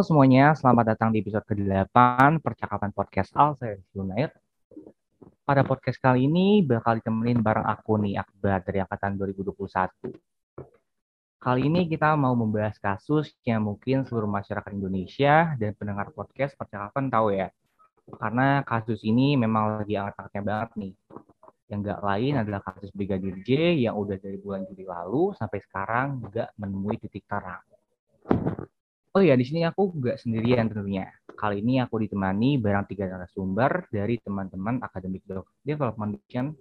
Semuanya, selamat datang di episode ke-8 Percakapan Podcast Al, saya Junair. Pada podcast kali ini bakal ditemenin bareng aku nih, Akbar dari Angkatan 2021. Kali ini kita mau membahas kasus yang mungkin seluruh masyarakat Indonesia dan pendengar podcast Percakapan tahu ya. Karena kasus ini memang lagi angkat-angkatnya banget nih. Yang nggak lain adalah kasus Brigadir J yang udah dari bulan Juli lalu sampai sekarang nggak menemui titik terang. Oh ya, di sini aku nggak sendirian tentunya. Kali ini aku ditemani barang tiga narasumber dari teman-teman Akademik Development Mission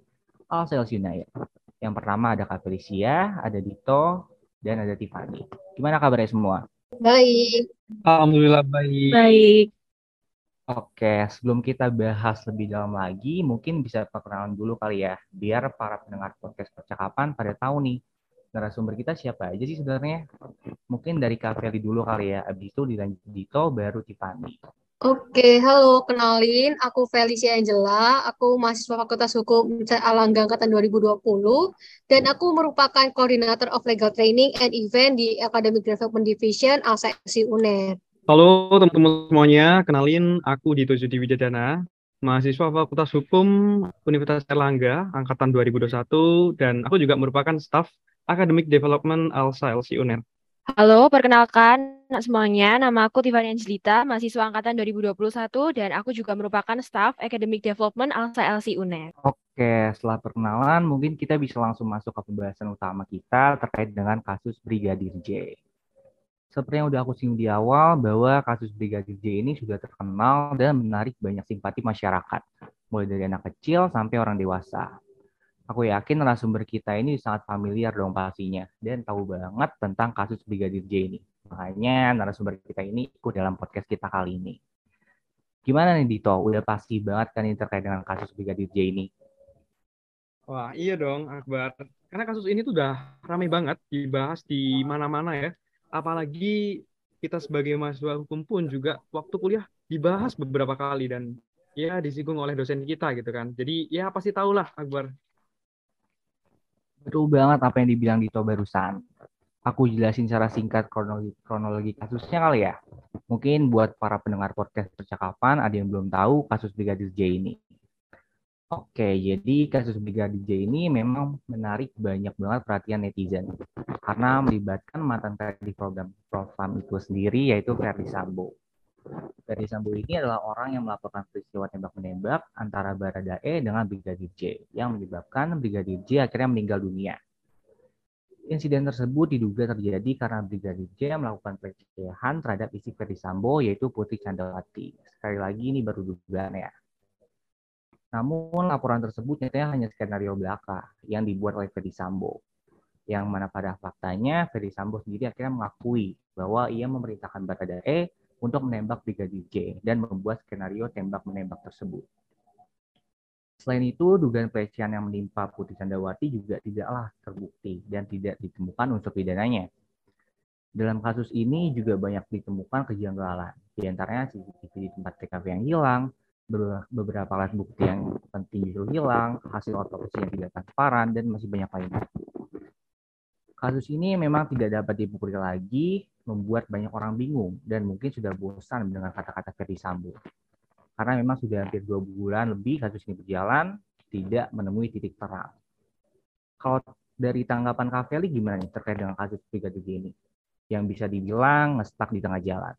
All Sales United. Yang pertama ada Kak Felicia, ada Dito, dan ada Tiffany. Gimana kabarnya semua? Baik. Alhamdulillah baik. Baik. Oke, sebelum kita bahas lebih dalam lagi, mungkin bisa perkenalan dulu kali ya, biar para pendengar podcast percakapan pada tahu nih narasumber kita siapa aja sih sebenarnya? Mungkin dari Kak Feli dulu kali ya, abis itu dilanjut Dito, baru Tiffany. Oke, halo, kenalin, aku Felicia Angela, aku mahasiswa Fakultas Hukum Alangga Angkatan 2020, dan aku merupakan Coordinator of Legal Training and Event di Academic Development Division ALSAC UNER. Halo teman-teman semuanya, kenalin aku Dito Judi Wijadana, mahasiswa Fakultas Hukum Universitas Erlangga Angkatan 2021, dan aku juga merupakan staf Academic Development ALSA LC UNER. Halo, perkenalkan semuanya. Nama aku Tiffany Angelita, mahasiswa angkatan 2021 dan aku juga merupakan staff Academic Development ALSA LC UNER. Oke, setelah perkenalan mungkin kita bisa langsung masuk ke pembahasan utama kita terkait dengan kasus Brigadir J. Seperti yang udah aku singgung di awal bahwa kasus Brigadir J ini sudah terkenal dan menarik banyak simpati masyarakat, mulai dari anak kecil sampai orang dewasa. Aku yakin narasumber kita ini sangat familiar dong pastinya dan tahu banget tentang kasus Brigadir J ini. Makanya narasumber kita ini ikut dalam podcast kita kali ini. Gimana nih Dito? Udah pasti banget kan ini terkait dengan kasus Brigadir J ini? Wah iya dong Akbar. Karena kasus ini tuh udah ramai banget dibahas di mana-mana ya. Apalagi kita sebagai mahasiswa hukum pun juga waktu kuliah dibahas beberapa kali dan ya disinggung oleh dosen kita gitu kan. Jadi ya pasti tahulah Akbar Betul banget apa yang dibilang Dito barusan. Aku jelasin secara singkat kronologi, kronologi kasusnya kali ya. Mungkin buat para pendengar podcast percakapan ada yang belum tahu kasus Brigadir J ini. Oke, jadi kasus Brigadir J ini memang menarik banyak banget perhatian netizen. Karena melibatkan mantan kadif program program itu sendiri yaitu Ferdi Sambo. Ferdi Sambo ini adalah orang yang melaporkan peristiwa tembak-menembak antara Baradae dengan Brigadir J yang menyebabkan Brigadir J akhirnya meninggal dunia. Insiden tersebut diduga terjadi karena Brigadir J melakukan pelecehan terhadap istri Ferdi Sambo yaitu Putri Candrawati. Sekali lagi ini baru dugaan ya. Namun laporan tersebut nyatanya hanya skenario belaka yang dibuat oleh Ferdi Sambo. Yang mana pada faktanya Ferdi Sambo sendiri akhirnya mengakui bahwa ia memerintahkan Baradae untuk menembak Brigadir J dan membuat skenario tembak menembak tersebut. Selain itu, dugaan pelecehan yang menimpa Putri Candrawati juga tidaklah terbukti dan tidak ditemukan unsur pidananya. Dalam kasus ini juga banyak ditemukan kejanggalan, di antaranya CCTV di tempat TKP yang hilang, beberapa alat bukti yang penting justru hilang, hasil otopsi yang tidak transparan, dan masih banyak lainnya. Kasus ini memang tidak dapat dipukuli lagi, membuat banyak orang bingung dan mungkin sudah bosan mendengar kata-kata Ferdi Sambo. Karena memang sudah hampir dua bulan lebih kasus ini berjalan, tidak menemui titik terang. Kalau dari tanggapan Kak Feli gimana nih terkait dengan kasus Brigadir ini? Yang bisa dibilang ngestak di tengah jalan.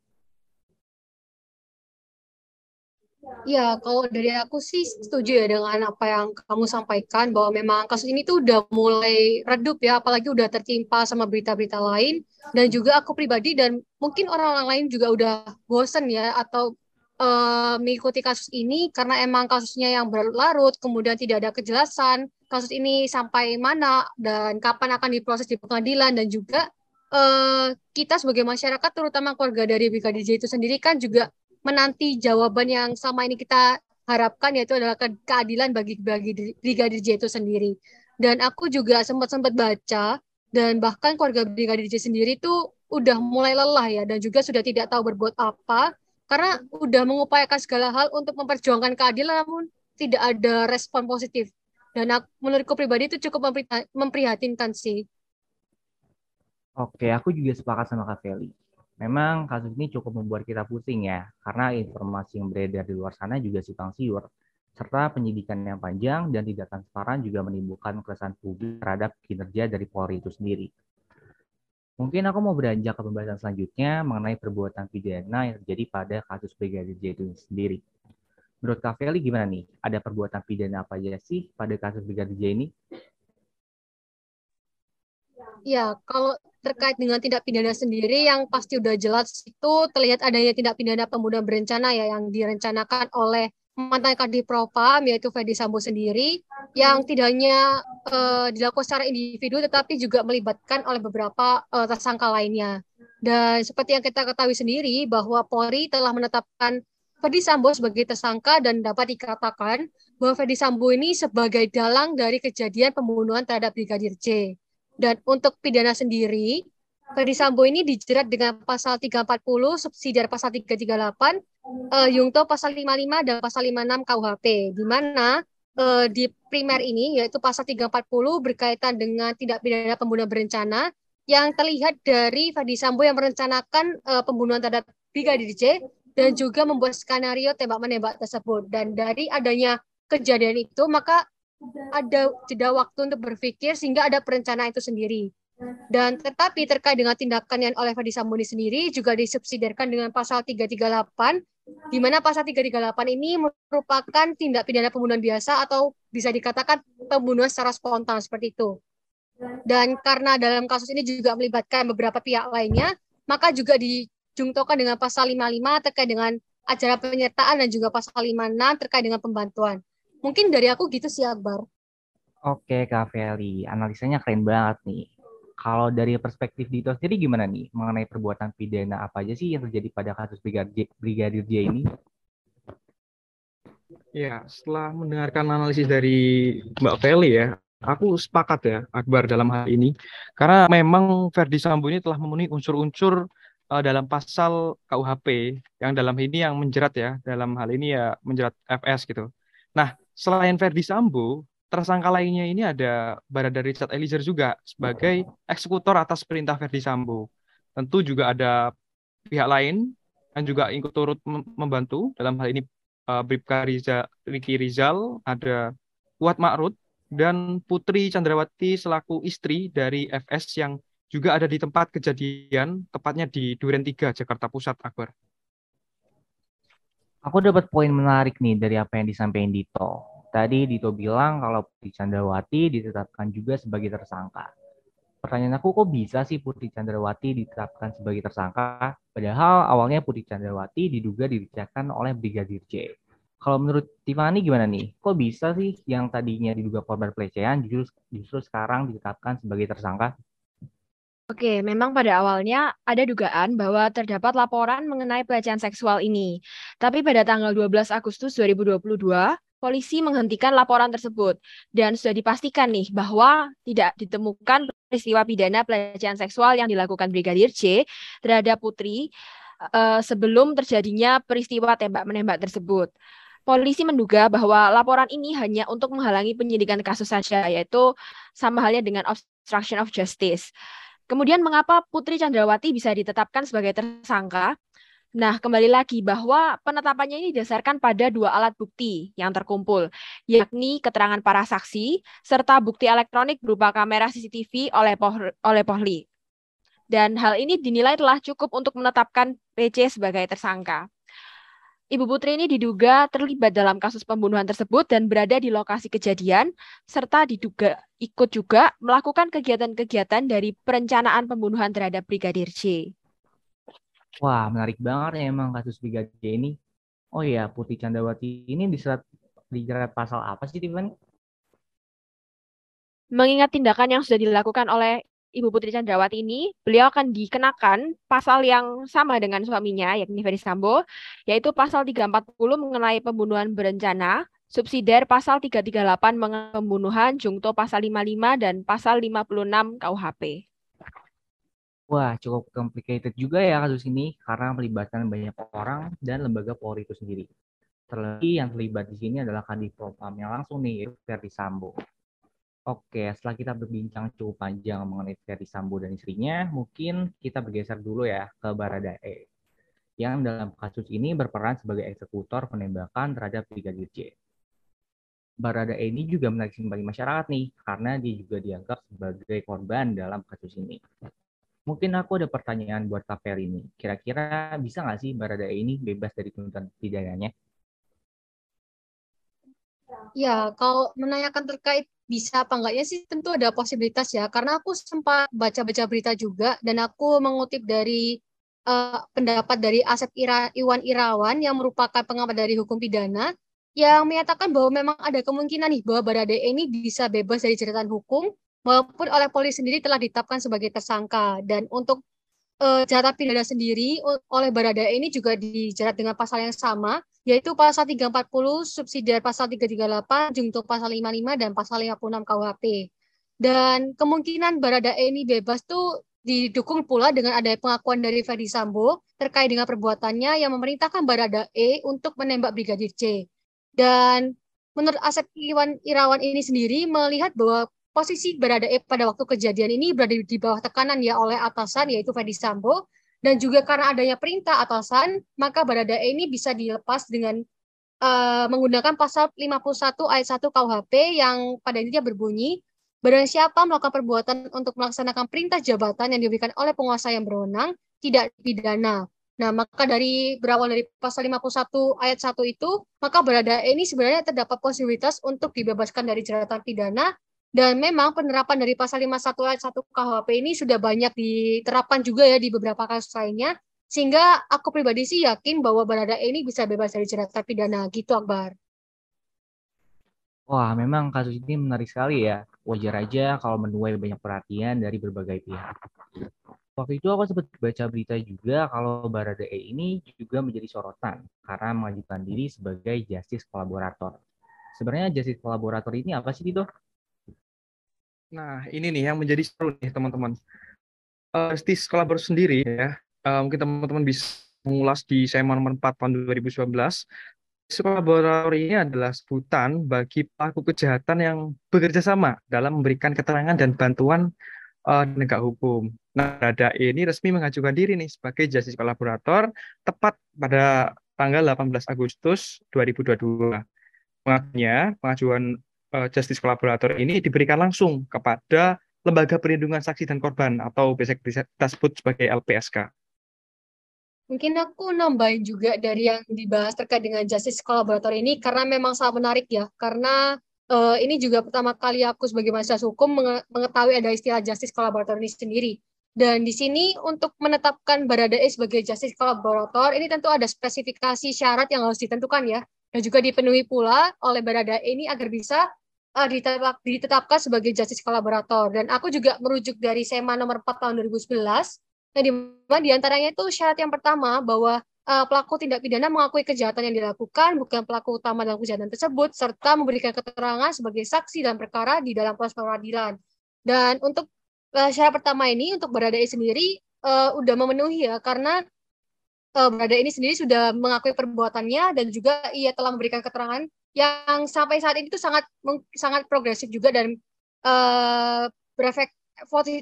Ya, kalau dari aku sih setuju ya dengan apa yang kamu sampaikan bahwa memang kasus ini tuh udah mulai redup ya, apalagi udah tertimpa sama berita-berita lain. Dan juga aku pribadi dan mungkin orang-orang lain juga udah bosen ya atau uh, mengikuti kasus ini karena emang kasusnya yang berlarut, kemudian tidak ada kejelasan kasus ini sampai mana dan kapan akan diproses di pengadilan. Dan juga uh, kita sebagai masyarakat terutama keluarga dari Brigadir J itu sendiri kan juga menanti jawaban yang sama ini kita harapkan yaitu adalah keadilan bagi bagi Brigadir J itu sendiri. Dan aku juga sempat-sempat baca dan bahkan keluarga Brigadir J sendiri itu udah mulai lelah ya dan juga sudah tidak tahu berbuat apa karena udah mengupayakan segala hal untuk memperjuangkan keadilan namun tidak ada respon positif. Dan aku, menurutku pribadi itu cukup memprihatinkan sih. Oke, aku juga sepakat sama Kak Feli Memang kasus ini cukup membuat kita pusing ya, karena informasi yang beredar di luar sana juga simpang siur, serta penyidikan yang panjang dan tidak transparan juga menimbulkan keresahan publik terhadap kinerja dari Polri itu sendiri. Mungkin aku mau beranjak ke pembahasan selanjutnya mengenai perbuatan pidana yang terjadi pada kasus Brigadir J itu sendiri. Menurut Kak Feli gimana nih? Ada perbuatan pidana apa aja sih pada kasus Brigadir J ini? Ya, kalau terkait dengan tindak pidana sendiri yang pasti udah jelas itu terlihat adanya tindak pidana pembunuhan berencana ya yang direncanakan oleh mantan Kadif Propam yaitu Ferdi Sambo sendiri yang tidak hanya uh, dilakukan secara individu tetapi juga melibatkan oleh beberapa uh, tersangka lainnya. Dan seperti yang kita ketahui sendiri bahwa Polri telah menetapkan Ferdi Sambo sebagai tersangka dan dapat dikatakan bahwa Ferdi Sambo ini sebagai dalang dari kejadian pembunuhan terhadap Brigadir J. Dan untuk pidana sendiri, Ferdi Sambo ini dijerat dengan pasal 340, subsidi pasal 338, uh, Yungto pasal 55 dan pasal 56 KUHP, di mana uh, di primer ini yaitu pasal 340 berkaitan dengan tindak pidana pembunuhan berencana yang terlihat dari Ferdi Sambo yang merencanakan uh, pembunuhan terhadap Brigadir J dan juga membuat skenario tembak-menembak tersebut. Dan dari adanya kejadian itu, maka ada jeda waktu untuk berpikir sehingga ada perencanaan itu sendiri. Dan tetapi terkait dengan tindakan yang oleh Fadi Sambuni sendiri juga disubsidiarkan dengan pasal 338 di mana pasal 338 ini merupakan tindak pidana pembunuhan biasa atau bisa dikatakan pembunuhan secara spontan seperti itu. Dan karena dalam kasus ini juga melibatkan beberapa pihak lainnya, maka juga dijungtokan dengan pasal 55 terkait dengan acara penyertaan dan juga pasal 56 terkait dengan pembantuan. Mungkin dari aku gitu sih Akbar. Oke Kak Feli, analisanya keren banget nih. Kalau dari perspektif Dito sendiri gimana nih mengenai perbuatan pidana apa aja sih yang terjadi pada kasus Brigadir, Brigadir J ini? Ya, setelah mendengarkan analisis dari Mbak Feli ya, aku sepakat ya Akbar dalam hal ini karena memang Verdi Sambo ini telah memenuhi unsur-unsur uh, dalam pasal KUHP yang dalam ini yang menjerat ya, dalam hal ini ya menjerat FS gitu. Nah, selain Verdi Sambo, tersangka lainnya ini ada Barada Richard Eliezer juga sebagai eksekutor atas perintah Verdi Sambo. Tentu juga ada pihak lain yang juga ikut turut membantu dalam hal ini uh, Bribka Riza, Riki Rizal, ada Kuat Ma'rud, dan Putri Chandrawati selaku istri dari FS yang juga ada di tempat kejadian, tepatnya di Duren 3, Jakarta Pusat, Akbar. Aku dapat poin menarik nih dari apa yang disampaikan Dito. Tadi Dito bilang kalau Putri Chandrawati ditetapkan juga sebagai tersangka. Pertanyaan aku kok bisa sih Putri Chandrawati ditetapkan sebagai tersangka, padahal awalnya Putri Chandrawati diduga direcakan oleh Brigadir J. Kalau menurut Tiffany gimana nih? Kok bisa sih yang tadinya diduga korban pelecehan justru, justru sekarang ditetapkan sebagai tersangka? Oke, memang pada awalnya ada dugaan bahwa terdapat laporan mengenai pelecehan seksual ini. Tapi pada tanggal 12 Agustus 2022, polisi menghentikan laporan tersebut dan sudah dipastikan nih bahwa tidak ditemukan peristiwa pidana pelecehan seksual yang dilakukan Brigadir J terhadap Putri uh, sebelum terjadinya peristiwa tembak-menembak tersebut. Polisi menduga bahwa laporan ini hanya untuk menghalangi penyidikan kasus saja, yaitu sama halnya dengan obstruction of justice. Kemudian mengapa Putri Chandrawati bisa ditetapkan sebagai tersangka? Nah, kembali lagi bahwa penetapannya ini didasarkan pada dua alat bukti yang terkumpul, yakni keterangan para saksi serta bukti elektronik berupa kamera CCTV oleh oleh Pohli. Dan hal ini dinilai telah cukup untuk menetapkan PC sebagai tersangka. Ibu Putri ini diduga terlibat dalam kasus pembunuhan tersebut dan berada di lokasi kejadian, serta diduga ikut juga melakukan kegiatan-kegiatan dari perencanaan pembunuhan terhadap Brigadir J. Wah, menarik banget ya emang kasus Brigadir J ini. Oh iya, Putri Candrawati ini diserat dijerat pasal apa sih, Tiffany? Mengingat tindakan yang sudah dilakukan oleh Ibu Putri Chandrawati ini, beliau akan dikenakan pasal yang sama dengan suaminya, yakni Ferry Sambo, yaitu pasal 340 mengenai pembunuhan berencana, subsidiar pasal 338 mengenai pembunuhan, jungto pasal 55 dan pasal 56 KUHP. Wah, cukup complicated juga ya kasus ini karena melibatkan banyak orang dan lembaga Polri itu sendiri. Terlebih yang terlibat di sini adalah Kadif yang langsung nih, Ferdi Sambo. Oke, setelah kita berbincang cukup panjang mengenai Ferdi Sambo dan istrinya, mungkin kita bergeser dulu ya ke Baradae, yang dalam kasus ini berperan sebagai eksekutor penembakan terhadap Brigadir J. Baradae ini juga menarik simpati masyarakat nih, karena dia juga dianggap sebagai korban dalam kasus ini. Mungkin aku ada pertanyaan buat Kak Ferry ini. Kira-kira bisa nggak sih Baradae ini bebas dari tuntutan pidananya? Ya, kalau menanyakan terkait bisa apa enggaknya sih tentu ada posibilitas ya. Karena aku sempat baca-baca berita juga dan aku mengutip dari uh, pendapat dari Asep Ira, Iwan Irawan yang merupakan pengamat dari hukum pidana yang menyatakan bahwa memang ada kemungkinan nih bahwa Baradae ini bisa bebas dari jeratan hukum maupun oleh polisi sendiri telah ditetapkan sebagai tersangka dan untuk uh, jatah pidana sendiri oleh Baradae ini juga dijerat dengan pasal yang sama yaitu pasal 340 subsidiar pasal 338 junto pasal 55 dan pasal 56 KUHP. Dan kemungkinan Baradae ini bebas tuh didukung pula dengan adanya pengakuan dari Ferdi Sambo terkait dengan perbuatannya yang memerintahkan Baradae untuk menembak Brigadir J. Dan menurut Asep Iwan Irawan ini sendiri melihat bahwa posisi Baradae pada waktu kejadian ini berada di bawah tekanan ya oleh atasan yaitu Ferdi Sambo dan juga karena adanya perintah atasan, maka Baradae ini bisa dilepas dengan uh, menggunakan pasal 51 ayat 1 KUHP yang pada intinya berbunyi, Barang siapa melakukan perbuatan untuk melaksanakan perintah jabatan yang diberikan oleh penguasa yang berwenang, tidak pidana. Nah, maka dari berawal dari pasal 51 ayat 1 itu, maka berada ini sebenarnya terdapat posibilitas untuk dibebaskan dari jeratan pidana dan memang penerapan dari pasal 51 ayat 1 KUHP ini sudah banyak diterapkan juga ya di beberapa kasus lainnya. Sehingga aku pribadi sih yakin bahwa Barada ini bisa bebas dari jeratan pidana gitu Akbar. Wah, memang kasus ini menarik sekali ya. Wajar aja kalau menuai banyak perhatian dari berbagai pihak. Waktu itu aku sempat baca berita juga kalau Baradae ini juga menjadi sorotan karena mengajukan diri sebagai justice kolaborator. Sebenarnya justice kolaborator ini apa sih itu? Nah, ini nih yang menjadi seru nih teman-teman. Uh, di sekolah baru sendiri ya, uh, mungkin teman-teman bisa mengulas di SEMA nomor 4 tahun 2019. Sekolah ini adalah sebutan bagi pelaku kejahatan yang bekerja sama dalam memberikan keterangan dan bantuan uh, penegak hukum. Nah, ada ini resmi mengajukan diri nih sebagai justice kolaborator tepat pada tanggal 18 Agustus 2022. Pengajuannya, pengajuan justice kolaborator ini diberikan langsung kepada lembaga perlindungan saksi dan korban atau biasa kita sebut sebagai LPSK. Mungkin aku nambahin juga dari yang dibahas terkait dengan justice kolaborator ini karena memang sangat menarik ya. Karena uh, ini juga pertama kali aku sebagai mahasiswa hukum mengetahui ada istilah justice kolaborator ini sendiri. Dan di sini untuk menetapkan Baradae sebagai justice kolaborator ini tentu ada spesifikasi syarat yang harus ditentukan ya. Dan juga dipenuhi pula oleh Baradae ini agar bisa uh, ditetap, ditetapkan sebagai justice kolaborator. Dan aku juga merujuk dari SEMA nomor 4 tahun 2011, nah di mana di antaranya itu syarat yang pertama bahwa uh, pelaku tindak pidana mengakui kejahatan yang dilakukan, bukan pelaku utama dalam kejahatan tersebut, serta memberikan keterangan sebagai saksi dalam perkara di dalam proses peradilan. Dan untuk uh, syarat pertama ini, untuk berada sendiri, uh, udah memenuhi ya, karena uh, berada ini sendiri sudah mengakui perbuatannya dan juga ia telah memberikan keterangan yang sampai saat ini itu sangat sangat progresif juga dan uh, berefek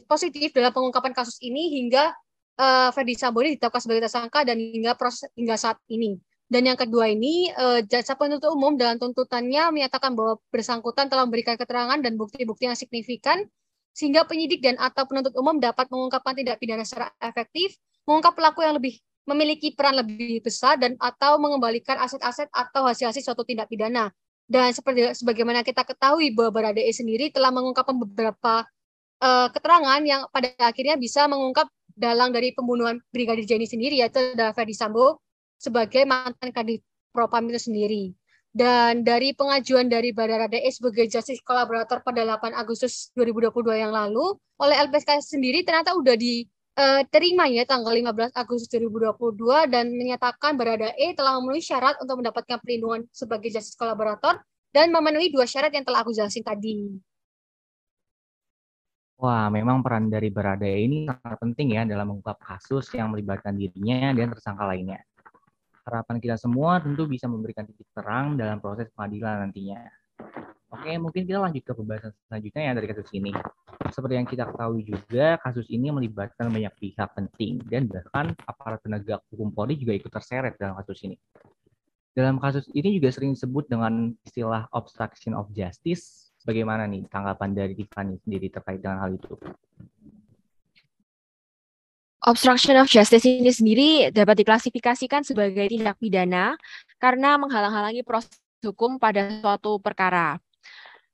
positif dalam pengungkapan kasus ini hingga uh, Ferdi Sambo ini ditetapkan sebagai tersangka dan hingga proses hingga saat ini. Dan yang kedua ini, uh, jaksa penuntut umum dalam tuntutannya menyatakan bahwa bersangkutan telah memberikan keterangan dan bukti-bukti yang signifikan sehingga penyidik dan atau penuntut umum dapat mengungkapkan tindak pidana secara efektif, mengungkap pelaku yang lebih memiliki peran lebih besar dan atau mengembalikan aset-aset atau hasil-hasil suatu tindak pidana. Dan seperti sebagaimana kita ketahui bahwa Baradae sendiri telah mengungkapkan beberapa uh, keterangan yang pada akhirnya bisa mengungkap dalang dari pembunuhan Brigadir J ini sendiri yaitu adalah Ferdi Sambo sebagai mantan kadif propam itu sendiri. Dan dari pengajuan dari Baradae sebagai justice kolaborator pada 8 Agustus 2022 yang lalu oleh LPSK sendiri ternyata sudah di uh, terima ya tanggal 15 Agustus 2022 dan menyatakan Barada E telah memenuhi syarat untuk mendapatkan perlindungan sebagai justice kolaborator dan memenuhi dua syarat yang telah aku jelasin tadi. Wah, memang peran dari Barada E ini sangat penting ya dalam mengungkap kasus yang melibatkan dirinya dan tersangka lainnya. Harapan kita semua tentu bisa memberikan titik terang dalam proses pengadilan nantinya. Oke, mungkin kita lanjut ke pembahasan selanjutnya ya dari kasus ini. Seperti yang kita ketahui juga, kasus ini melibatkan banyak pihak penting dan bahkan aparat penegak hukum Polri juga ikut terseret dalam kasus ini. Dalam kasus ini juga sering disebut dengan istilah obstruction of justice. Bagaimana nih tanggapan dari Tiffany sendiri terkait dengan hal itu? Obstruction of justice ini sendiri dapat diklasifikasikan sebagai tindak pidana karena menghalang-halangi proses hukum pada suatu perkara.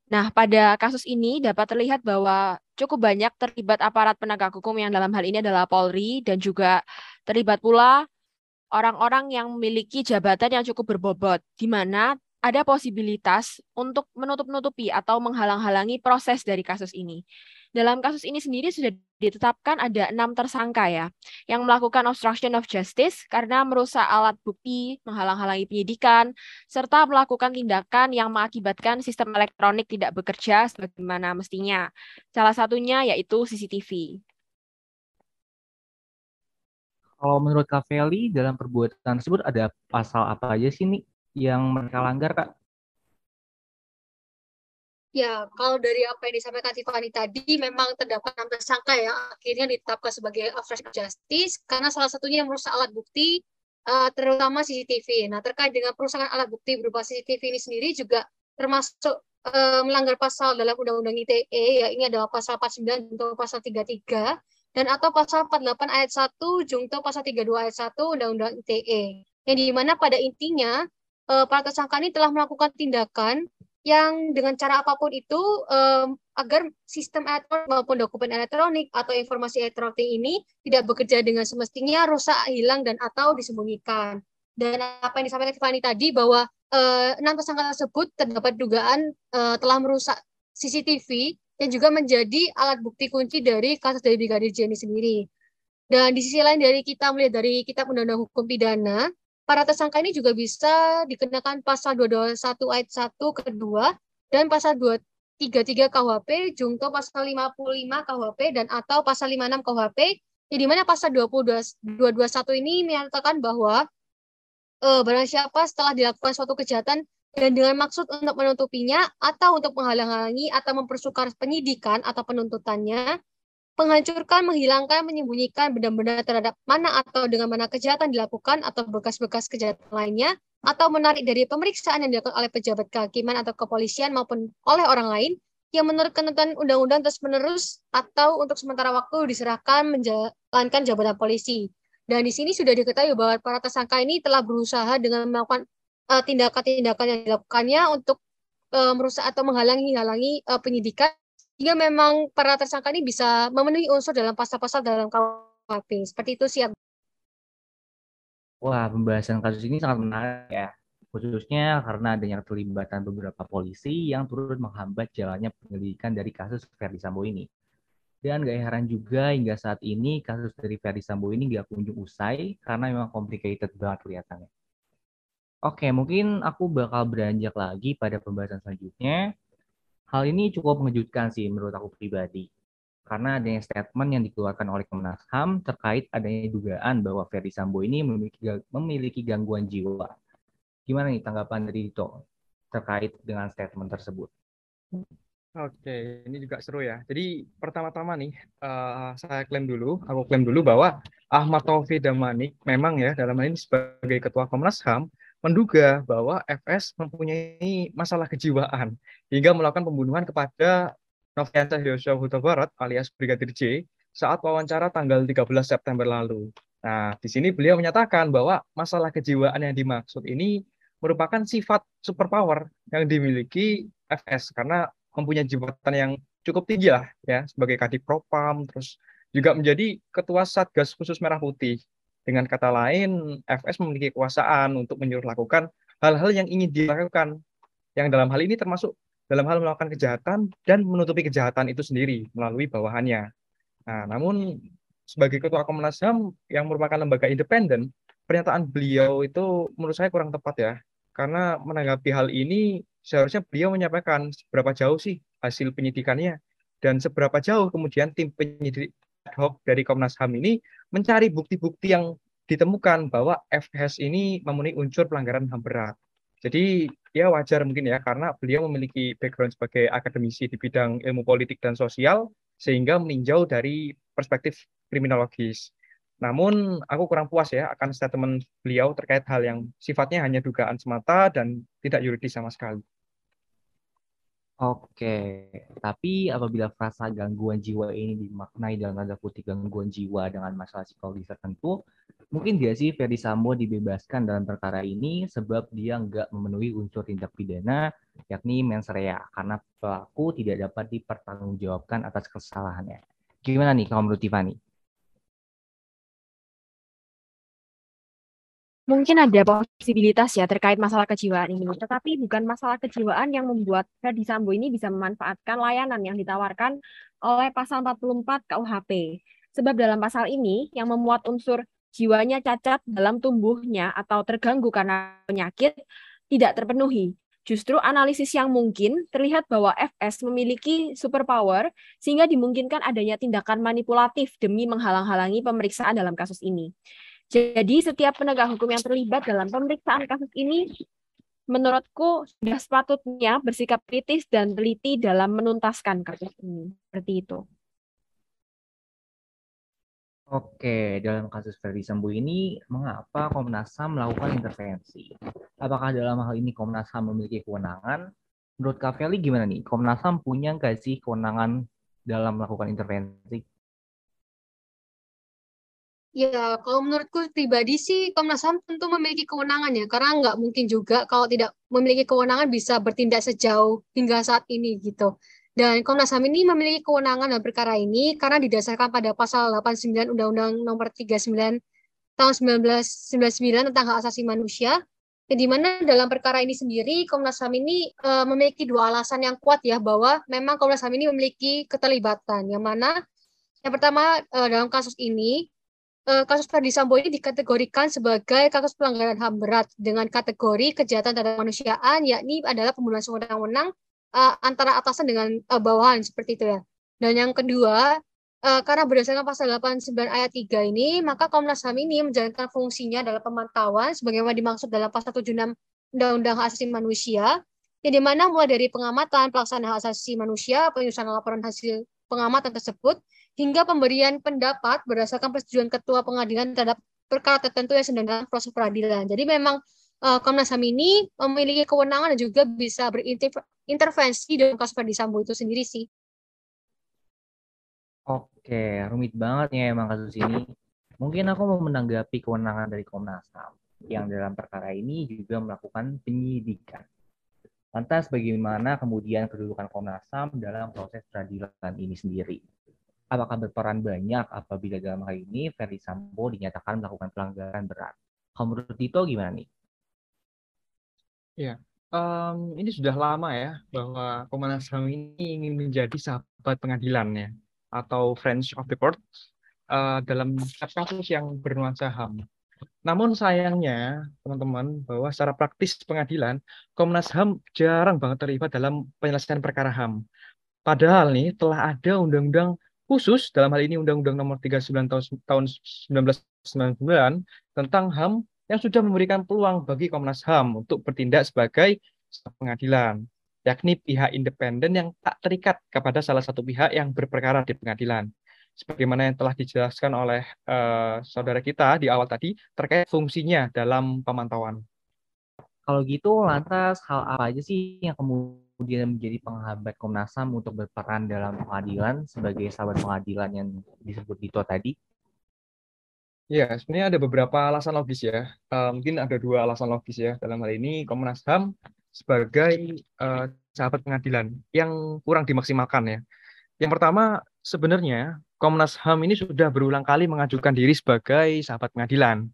Nah, pada kasus ini dapat terlihat bahwa cukup banyak terlibat aparat penegak hukum yang dalam hal ini adalah Polri dan juga terlibat pula orang-orang yang memiliki jabatan yang cukup berbobot, di mana ada posibilitas untuk menutup-nutupi atau menghalang-halangi proses dari kasus ini. Dalam kasus ini sendiri sudah ditetapkan ada enam tersangka ya, yang melakukan obstruction of justice karena merusak alat bukti, menghalang-halangi penyidikan, serta melakukan tindakan yang mengakibatkan sistem elektronik tidak bekerja sebagaimana mestinya. Salah satunya yaitu CCTV. Kalau menurut Kak Feli, dalam perbuatan tersebut ada pasal apa aja sih nih yang mereka langgar, Kak? Ya, kalau dari apa yang disampaikan Tiffany tadi, memang terdapat enam tersangka yang akhirnya ditetapkan sebagai obstruction justice karena salah satunya merusak alat bukti, uh, terutama CCTV. Nah, terkait dengan perusakan alat bukti berupa CCTV ini sendiri juga termasuk uh, melanggar pasal dalam Undang-Undang ITE, ya ini adalah pasal 49 junto pasal 33 dan atau pasal 48 ayat 1 junto pasal 32 ayat 1 Undang-Undang ITE. Yang di mana pada intinya uh, para tersangka ini telah melakukan tindakan yang dengan cara apa pun itu um, agar sistem elektronik maupun dokumen elektronik atau informasi elektronik ini tidak bekerja dengan semestinya, rusak, hilang dan atau disembunyikan. Dan apa yang disampaikan Tiffany tadi bahwa uh, enam tersangka tersebut terdapat dugaan uh, telah merusak CCTV yang juga menjadi alat bukti kunci dari kasus dari Brigadir J ini sendiri. Dan di sisi lain dari kita melihat dari Kitab Undang-Undang Hukum Pidana, para tersangka ini juga bisa dikenakan pasal 221 ayat 1 kedua dan pasal 233 KUHP, jungto pasal 55 KUHP dan atau pasal 56 KUHP, yang di mana pasal 221 ini menyatakan bahwa e, barang siapa setelah dilakukan suatu kejahatan dan dengan maksud untuk menutupinya atau untuk menghalang-halangi atau mempersukar penyidikan atau penuntutannya, menghancurkan, menghilangkan, menyembunyikan benda-benda terhadap mana atau dengan mana kejahatan dilakukan atau bekas-bekas kejahatan lainnya, atau menarik dari pemeriksaan yang dilakukan oleh pejabat kehakiman atau kepolisian maupun oleh orang lain yang menurut ketentuan undang-undang terus-menerus atau untuk sementara waktu diserahkan menjalankan jabatan polisi. Dan di sini sudah diketahui bahwa para tersangka ini telah berusaha dengan melakukan eh, tindakan-tindakan uh, yang dilakukannya untuk uh, merusak atau menghalangi-halangi uh, penyidikan hingga memang para tersangka ini bisa memenuhi unsur dalam pasal-pasal dalam KUHP. Seperti itu sih. Wah, pembahasan kasus ini sangat menarik ya. Khususnya karena adanya keterlibatan beberapa polisi yang turut menghambat jalannya penyelidikan dari kasus Ferdi Sambo ini. Dan gak heran juga hingga saat ini kasus dari Ferdi Sambo ini gak kunjung usai karena memang complicated banget kelihatannya. Oke, mungkin aku bakal beranjak lagi pada pembahasan selanjutnya Hal ini cukup mengejutkan sih menurut aku pribadi. Karena adanya statement yang dikeluarkan oleh Komnas HAM terkait adanya dugaan bahwa Ferdi Sambo ini memiliki, memiliki gangguan jiwa. Gimana nih tanggapan dari Dito terkait dengan statement tersebut? Oke, ini juga seru ya. Jadi pertama-tama nih, uh, saya klaim dulu, aku klaim dulu bahwa Ahmad Taufik Damanik memang ya dalam hal ini sebagai Ketua Komnas HAM menduga bahwa FS mempunyai masalah kejiwaan hingga melakukan pembunuhan kepada Noviansyah Yosua Huta Barat alias Brigadir J saat wawancara tanggal 13 September lalu. Nah, di sini beliau menyatakan bahwa masalah kejiwaan yang dimaksud ini merupakan sifat superpower yang dimiliki FS karena mempunyai jabatan yang cukup tinggi lah ya sebagai Kadif Propam terus juga menjadi ketua Satgas Khusus Merah Putih dengan kata lain, FS memiliki kekuasaan untuk menyuruh lakukan hal-hal yang ingin dilakukan. Yang dalam hal ini termasuk dalam hal melakukan kejahatan dan menutupi kejahatan itu sendiri melalui bawahannya. Nah, namun sebagai ketua Komnas HAM yang merupakan lembaga independen, pernyataan beliau itu menurut saya kurang tepat ya. Karena menanggapi hal ini seharusnya beliau menyampaikan seberapa jauh sih hasil penyidikannya dan seberapa jauh kemudian tim penyidik hoc dari Komnas HAM ini mencari bukti-bukti yang ditemukan bahwa FS ini memenuhi unsur pelanggaran HAM berat. Jadi ya wajar mungkin ya karena beliau memiliki background sebagai akademisi di bidang ilmu politik dan sosial sehingga meninjau dari perspektif kriminologis. Namun aku kurang puas ya akan statement beliau terkait hal yang sifatnya hanya dugaan semata dan tidak yuridis sama sekali. Oke, tapi apabila frasa gangguan jiwa ini dimaknai dalam tanda kutip gangguan jiwa dengan masalah psikologis tertentu, mungkin dia sih Ferdi Sambo dibebaskan dalam perkara ini sebab dia nggak memenuhi unsur tindak pidana, yakni mens rea, karena pelaku tidak dapat dipertanggungjawabkan atas kesalahannya. Gimana nih kalau menurut Tiffany? Mungkin ada posibilitas ya terkait masalah kejiwaan ini, tetapi bukan masalah kejiwaan yang membuat Ferdi Sambo ini bisa memanfaatkan layanan yang ditawarkan oleh pasal 44 KUHP. Sebab dalam pasal ini yang memuat unsur jiwanya cacat dalam tumbuhnya atau terganggu karena penyakit tidak terpenuhi. Justru analisis yang mungkin terlihat bahwa FS memiliki superpower sehingga dimungkinkan adanya tindakan manipulatif demi menghalang-halangi pemeriksaan dalam kasus ini. Jadi setiap penegak hukum yang terlibat dalam pemeriksaan kasus ini menurutku sudah sepatutnya bersikap kritis dan teliti dalam menuntaskan kasus ini. Seperti itu. Oke, dalam kasus Ferdi Sambo ini, mengapa Komnas HAM melakukan intervensi? Apakah dalam hal ini Komnas HAM memiliki kewenangan? Menurut Kak Feli gimana nih? Komnas HAM punya nggak sih kewenangan dalam melakukan intervensi? Ya, kalau menurutku pribadi sih Komnas HAM tentu memiliki kewenangan ya, karena nggak mungkin juga kalau tidak memiliki kewenangan bisa bertindak sejauh hingga saat ini gitu. Dan Komnas HAM ini memiliki kewenangan dalam perkara ini karena didasarkan pada pasal 89 Undang-Undang Nomor 39 tahun 1999 tentang hak asasi manusia, ya, di mana dalam perkara ini sendiri Komnas HAM ini uh, memiliki dua alasan yang kuat ya bahwa memang Komnas HAM ini memiliki keterlibatan, yang mana yang pertama uh, dalam kasus ini Eh, kasus Ferdi Sambo ini dikategorikan sebagai kasus pelanggaran HAM berat dengan kategori kejahatan terhadap kemanusiaan, yakni adalah pembunuhan sewenang-wenang uh, antara atasan dengan uh, bawahan seperti itu ya. Dan yang kedua, uh, karena berdasarkan pasal 89 ayat 3 ini, maka Komnas HAM ini menjalankan fungsinya dalam pemantauan sebagaimana dimaksud dalam pasal 76 Undang-Undang Hak Asasi Manusia, yang di mana mulai dari pengamatan pelaksanaan hak asasi manusia, penyusunan laporan hasil pengamatan tersebut, hingga pemberian pendapat berdasarkan persetujuan ketua pengadilan terhadap perkara tertentu yang sedang dalam proses peradilan. Jadi memang uh, Komnas HAM ini memiliki kewenangan dan juga bisa berintervensi dalam kasus Ferdi Sambo itu sendiri sih. Oke, rumit banget ya emang kasus ini. Mungkin aku mau menanggapi kewenangan dari Komnas HAM yang dalam perkara ini juga melakukan penyidikan. Lantas bagaimana kemudian kedudukan Komnas HAM dalam proses peradilan ini sendiri? Apakah berperan banyak apabila dalam hal ini Ferdi Sambo dinyatakan melakukan pelanggaran berat. Kalau menurut Tito gimana nih? Ya, um, ini sudah lama ya bahwa Komnas HAM ini ingin menjadi sahabat pengadilan ya atau Friends of the Court uh, dalam kasus yang bernuansa HAM. Namun sayangnya teman-teman bahwa secara praktis pengadilan Komnas HAM jarang banget terlibat dalam penyelesaian perkara HAM. Padahal nih telah ada undang-undang khusus dalam hal ini Undang-Undang Nomor 39 tahun, tahun 1999 tentang HAM yang sudah memberikan peluang bagi Komnas HAM untuk bertindak sebagai pengadilan, yakni pihak independen yang tak terikat kepada salah satu pihak yang berperkara di pengadilan. Sebagaimana yang telah dijelaskan oleh uh, saudara kita di awal tadi terkait fungsinya dalam pemantauan. Kalau gitu, lantas hal apa aja sih yang kemudian menjadi penghambat Komnas HAM untuk berperan dalam pengadilan sebagai sahabat pengadilan yang disebut Dito tadi? Ya, sebenarnya ada beberapa alasan logis ya. Uh, mungkin ada dua alasan logis ya. Dalam hal ini Komnas HAM sebagai uh, sahabat pengadilan yang kurang dimaksimalkan ya. Yang pertama, sebenarnya Komnas HAM ini sudah berulang kali mengajukan diri sebagai sahabat pengadilan.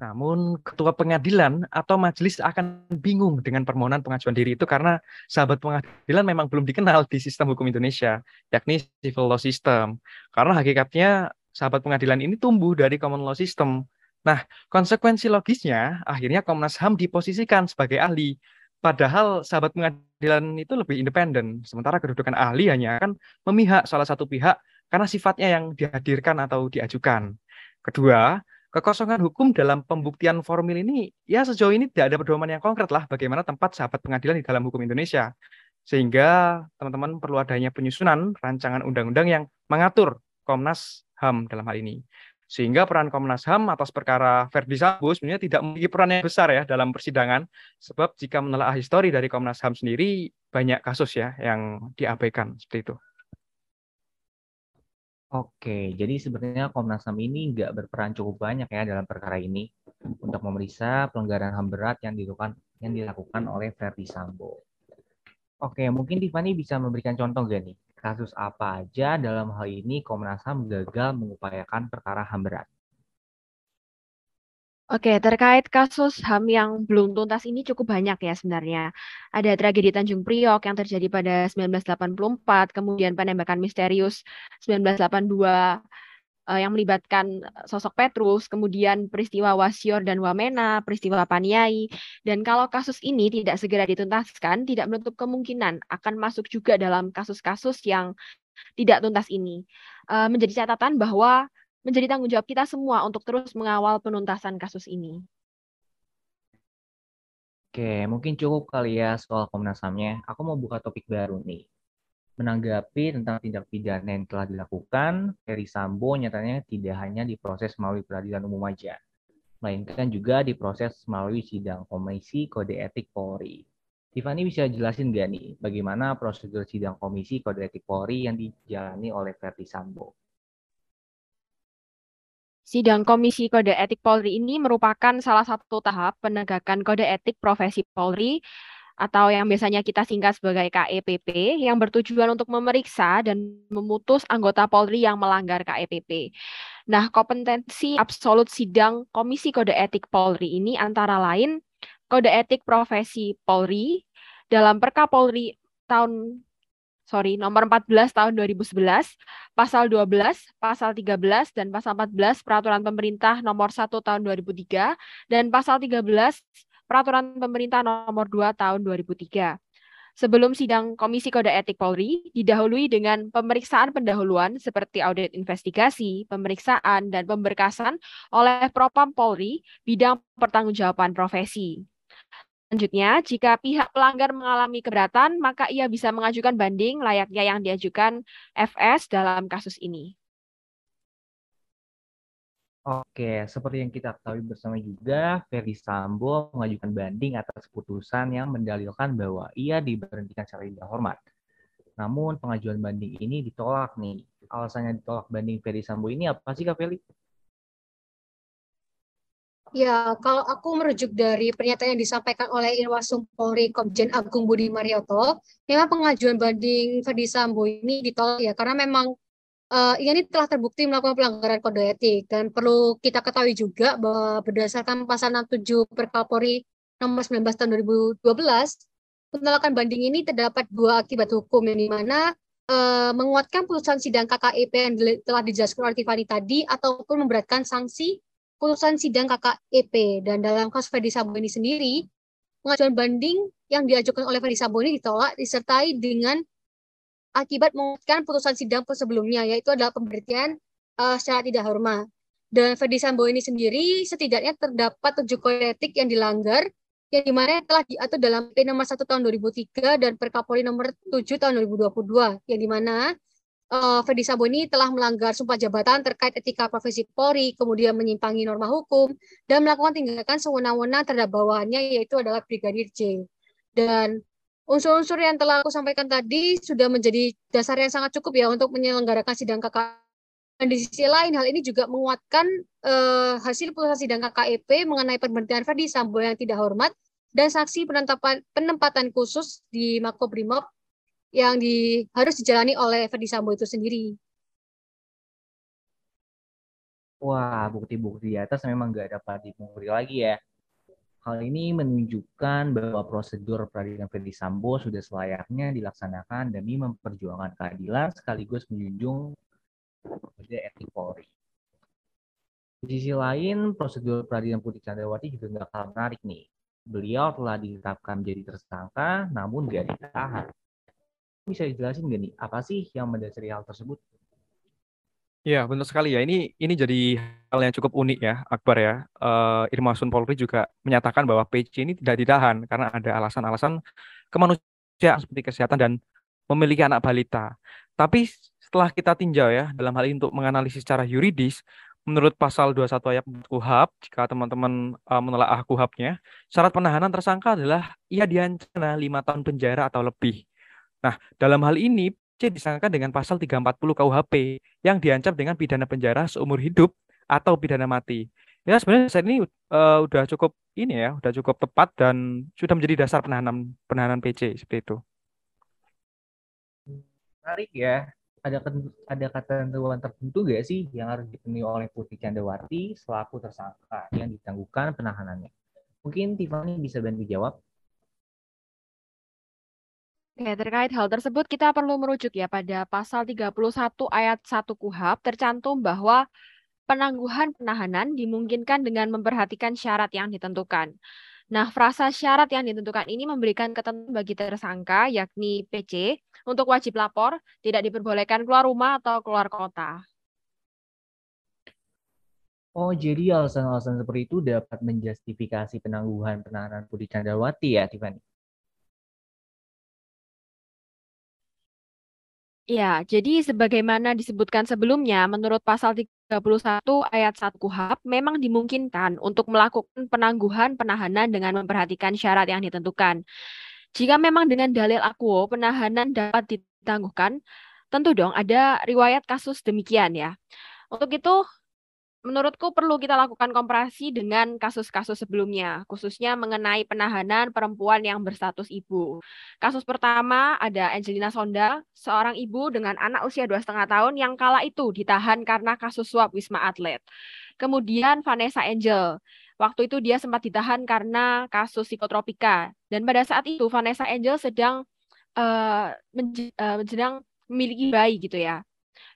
Namun ketua pengadilan atau majelis akan bingung dengan permohonan pengajuan diri itu karena sahabat pengadilan memang belum dikenal di sistem hukum Indonesia, yakni civil law system. Karena hakikatnya sahabat pengadilan ini tumbuh dari common law system. Nah, konsekuensi logisnya akhirnya Komnas HAM diposisikan sebagai ahli. Padahal sahabat pengadilan itu lebih independen, sementara kedudukan ahli hanya akan memihak salah satu pihak karena sifatnya yang dihadirkan atau diajukan. Kedua, Kekosongan hukum dalam pembuktian formil ini ya sejauh ini tidak ada pedoman yang konkret lah bagaimana tempat sahabat pengadilan di dalam hukum Indonesia. Sehingga teman-teman perlu adanya penyusunan rancangan undang-undang yang mengatur Komnas HAM dalam hal ini. Sehingga peran Komnas HAM atas perkara Verdi Sambo sebenarnya tidak memiliki peran yang besar ya dalam persidangan. Sebab jika menelaah histori dari Komnas HAM sendiri, banyak kasus ya yang diabaikan seperti itu. Oke, jadi sebenarnya Komnas HAM ini nggak berperan cukup banyak ya dalam perkara ini untuk memeriksa pelanggaran HAM berat yang dilakukan yang dilakukan oleh Verdi Sambo. Oke, mungkin Tiffany bisa memberikan contoh gak nih? Kasus apa aja dalam hal ini Komnas HAM gagal mengupayakan perkara HAM berat? Oke, terkait kasus HAM yang belum tuntas ini cukup banyak ya sebenarnya. Ada tragedi Tanjung Priok yang terjadi pada 1984, kemudian penembakan misterius 1982 uh, yang melibatkan sosok Petrus, kemudian peristiwa Wasior dan Wamena, peristiwa Paniai. Dan kalau kasus ini tidak segera dituntaskan, tidak menutup kemungkinan akan masuk juga dalam kasus-kasus yang tidak tuntas ini. Uh, menjadi catatan bahwa menjadi tanggung jawab kita semua untuk terus mengawal penuntasan kasus ini. Oke, mungkin cukup kali ya soal Komnas HAM-nya. Aku mau buka topik baru nih. Menanggapi tentang tindak pidana yang telah dilakukan, Ferry Sambo nyatanya tidak hanya diproses melalui peradilan umum aja, melainkan juga diproses melalui sidang Komisi Kode Etik Polri. Tiffany bisa jelasin nggak nih bagaimana prosedur sidang Komisi Kode Etik Polri yang dijalani oleh Ferdi Sambo? Sidang Komisi Kode Etik Polri ini merupakan salah satu tahap penegakan kode etik profesi Polri atau yang biasanya kita singkat sebagai KEPP yang bertujuan untuk memeriksa dan memutus anggota Polri yang melanggar KEPP. Nah, kompetensi absolut sidang Komisi Kode Etik Polri ini antara lain Kode Etik Profesi Polri dalam Perka Polri tahun sorry, nomor 14 tahun 2011, pasal 12, pasal 13, dan pasal 14 peraturan pemerintah nomor 1 tahun 2003, dan pasal 13 peraturan pemerintah nomor 2 tahun 2003. Sebelum sidang Komisi Kode Etik Polri, didahului dengan pemeriksaan pendahuluan seperti audit investigasi, pemeriksaan, dan pemberkasan oleh Propam Polri bidang pertanggungjawaban profesi. Selanjutnya, jika pihak pelanggar mengalami keberatan, maka ia bisa mengajukan banding layaknya yang diajukan FS dalam kasus ini. Oke, seperti yang kita ketahui bersama juga, Ferdi Sambo mengajukan banding atas putusan yang mendalilkan bahwa ia diberhentikan secara tidak hormat. Namun pengajuan banding ini ditolak nih. Alasannya ditolak banding Ferdi Sambo ini apa sih Kak? Ya, kalau aku merujuk dari pernyataan yang disampaikan oleh Irwasum Polri Komjen Agung Budi Marioto, memang pengajuan banding Ferdi Sambo ini ditolak ya karena memang uh, ini telah terbukti melakukan pelanggaran kode etik. Dan perlu kita ketahui juga bahwa berdasarkan pasal 67 Perkapolri nomor 19 tahun 2012 penolakan banding ini terdapat dua akibat hukum yang di mana uh, menguatkan putusan sidang KKIP yang telah dijelaskan oleh Tiffany tadi ataupun memberatkan sanksi putusan sidang KKEP dan dalam kasus Ferdi Sambo ini sendiri pengajuan banding yang diajukan oleh Ferdi Sambo ini ditolak disertai dengan akibat menguatkan putusan sidang sebelumnya yaitu adalah pemberhentian uh, secara tidak hormat. Dan Ferdi Sambo ini sendiri setidaknya terdapat tujuh kode etik yang dilanggar yang di mana telah diatur dalam P nomor 1 tahun 2003 dan Perkapolri nomor 7 tahun 2022 yang di mana uh, Ferdi Sambo ini telah melanggar sumpah jabatan terkait etika profesi Polri, kemudian menyimpangi norma hukum, dan melakukan tindakan sewenang-wenang terhadap bawahannya, yaitu adalah Brigadir J. Dan unsur-unsur yang telah aku sampaikan tadi sudah menjadi dasar yang sangat cukup ya untuk menyelenggarakan sidang KKP. Dan di sisi lain, hal ini juga menguatkan uh, hasil putusan sidang KKEP mengenai pemberhentian Ferdi Sambo yang tidak hormat dan saksi penempatan khusus di Makobrimob yang di, harus dijalani oleh Ferdi Sambo itu sendiri. Wah, bukti-bukti di atas memang nggak dapat dipungkiri lagi ya. Hal ini menunjukkan bahwa prosedur peradilan Ferdi Sambo sudah selayaknya dilaksanakan demi memperjuangkan keadilan sekaligus menjunjung kode etik Polri. Di sisi lain, prosedur peradilan Putri Candrawati juga nggak kalah menarik nih. Beliau telah ditetapkan menjadi tersangka, namun nggak ditahan bisa dijelasin nih apa sih yang mendasari hal tersebut? Ya, benar sekali ya. Ini ini jadi hal yang cukup unik ya, Akbar ya. Uh, Irmasun Polri juga menyatakan bahwa PC ini tidak ditahan karena ada alasan-alasan kemanusiaan seperti kesehatan dan memiliki anak balita. Tapi setelah kita tinjau ya dalam hal ini untuk menganalisis secara yuridis, menurut pasal 21 ayat KUHAP, jika teman-teman uh, menelaah KUHAP-nya, syarat penahanan tersangka adalah ia diancam lima tahun penjara atau lebih. Nah, dalam hal ini C disangkakan dengan pasal 340 KUHP yang diancam dengan pidana penjara seumur hidup atau pidana mati. Ya sebenarnya saat ini uh, udah cukup ini ya, udah cukup tepat dan sudah menjadi dasar penahanan penahanan PC seperti itu. Menarik ya. Ada ada ketentuan tertentu gak sih yang harus dipenuhi oleh Putri Candrawati selaku tersangka yang ditangguhkan penahanannya? Mungkin Tiffany bisa bantu jawab. Oke, terkait hal tersebut kita perlu merujuk ya pada pasal 31 ayat 1 KUHAP tercantum bahwa penangguhan penahanan dimungkinkan dengan memperhatikan syarat yang ditentukan. Nah, frasa syarat yang ditentukan ini memberikan ketentuan bagi tersangka, yakni PC, untuk wajib lapor, tidak diperbolehkan keluar rumah atau keluar kota. Oh, jadi alasan-alasan seperti itu dapat menjustifikasi penangguhan penahanan Putri Candrawati ya, Tiffany? Ya, jadi sebagaimana disebutkan sebelumnya, menurut pasal 31 ayat 1 KUHAP, memang dimungkinkan untuk melakukan penangguhan penahanan dengan memperhatikan syarat yang ditentukan. Jika memang dengan dalil akuo penahanan dapat ditangguhkan, tentu dong ada riwayat kasus demikian ya. Untuk itu, menurutku perlu kita lakukan komparasi dengan kasus-kasus sebelumnya, khususnya mengenai penahanan perempuan yang berstatus ibu. Kasus pertama ada Angelina Sonda, seorang ibu dengan anak usia dua setengah tahun yang kala itu ditahan karena kasus suap Wisma Atlet. Kemudian Vanessa Angel, waktu itu dia sempat ditahan karena kasus psikotropika. Dan pada saat itu Vanessa Angel sedang uh, sedang memiliki bayi gitu ya.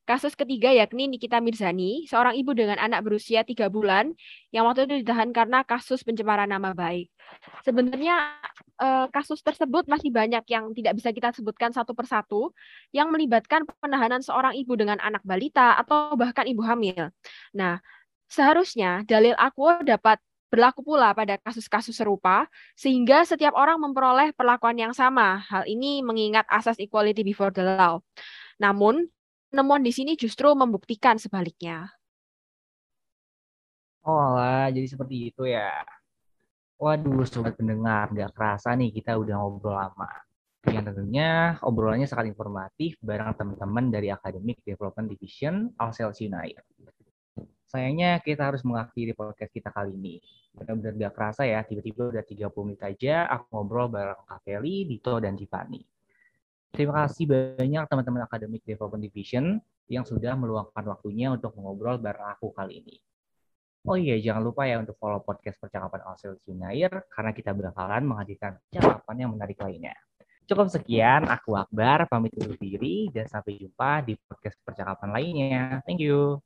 Kasus ketiga yakni Nikita Mirzani, seorang ibu dengan anak berusia tiga bulan yang waktu itu ditahan karena kasus pencemaran nama baik. Sebenarnya eh, kasus tersebut masih banyak yang tidak bisa kita sebutkan satu persatu yang melibatkan penahanan seorang ibu dengan anak balita atau bahkan ibu hamil. Nah, seharusnya dalil akuo dapat berlaku pula pada kasus-kasus serupa, sehingga setiap orang memperoleh perlakuan yang sama. Hal ini mengingat asas equality before the law. Namun, penemuan di sini justru membuktikan sebaliknya. Oh lah, jadi seperti itu ya. Waduh, sobat pendengar, gak kerasa nih kita udah ngobrol lama. Yang tentunya obrolannya sangat informatif bareng teman-teman dari Academic Development Division Alsels United. Sayangnya kita harus mengakhiri podcast kita kali ini. Benar-benar gak kerasa ya, tiba-tiba udah 30 menit aja aku ngobrol bareng Kak Feli, Dito, dan Tiffany. Terima kasih banyak teman-teman Academic Development Division yang sudah meluangkan waktunya untuk mengobrol bareng aku kali ini. Oh iya, jangan lupa ya untuk follow podcast Percakapan Alsel Junair karena kita bakalan menghadirkan percakapan yang menarik lainnya. Cukup sekian, aku Akbar, pamit undur diri dan sampai jumpa di podcast percakapan lainnya. Thank you.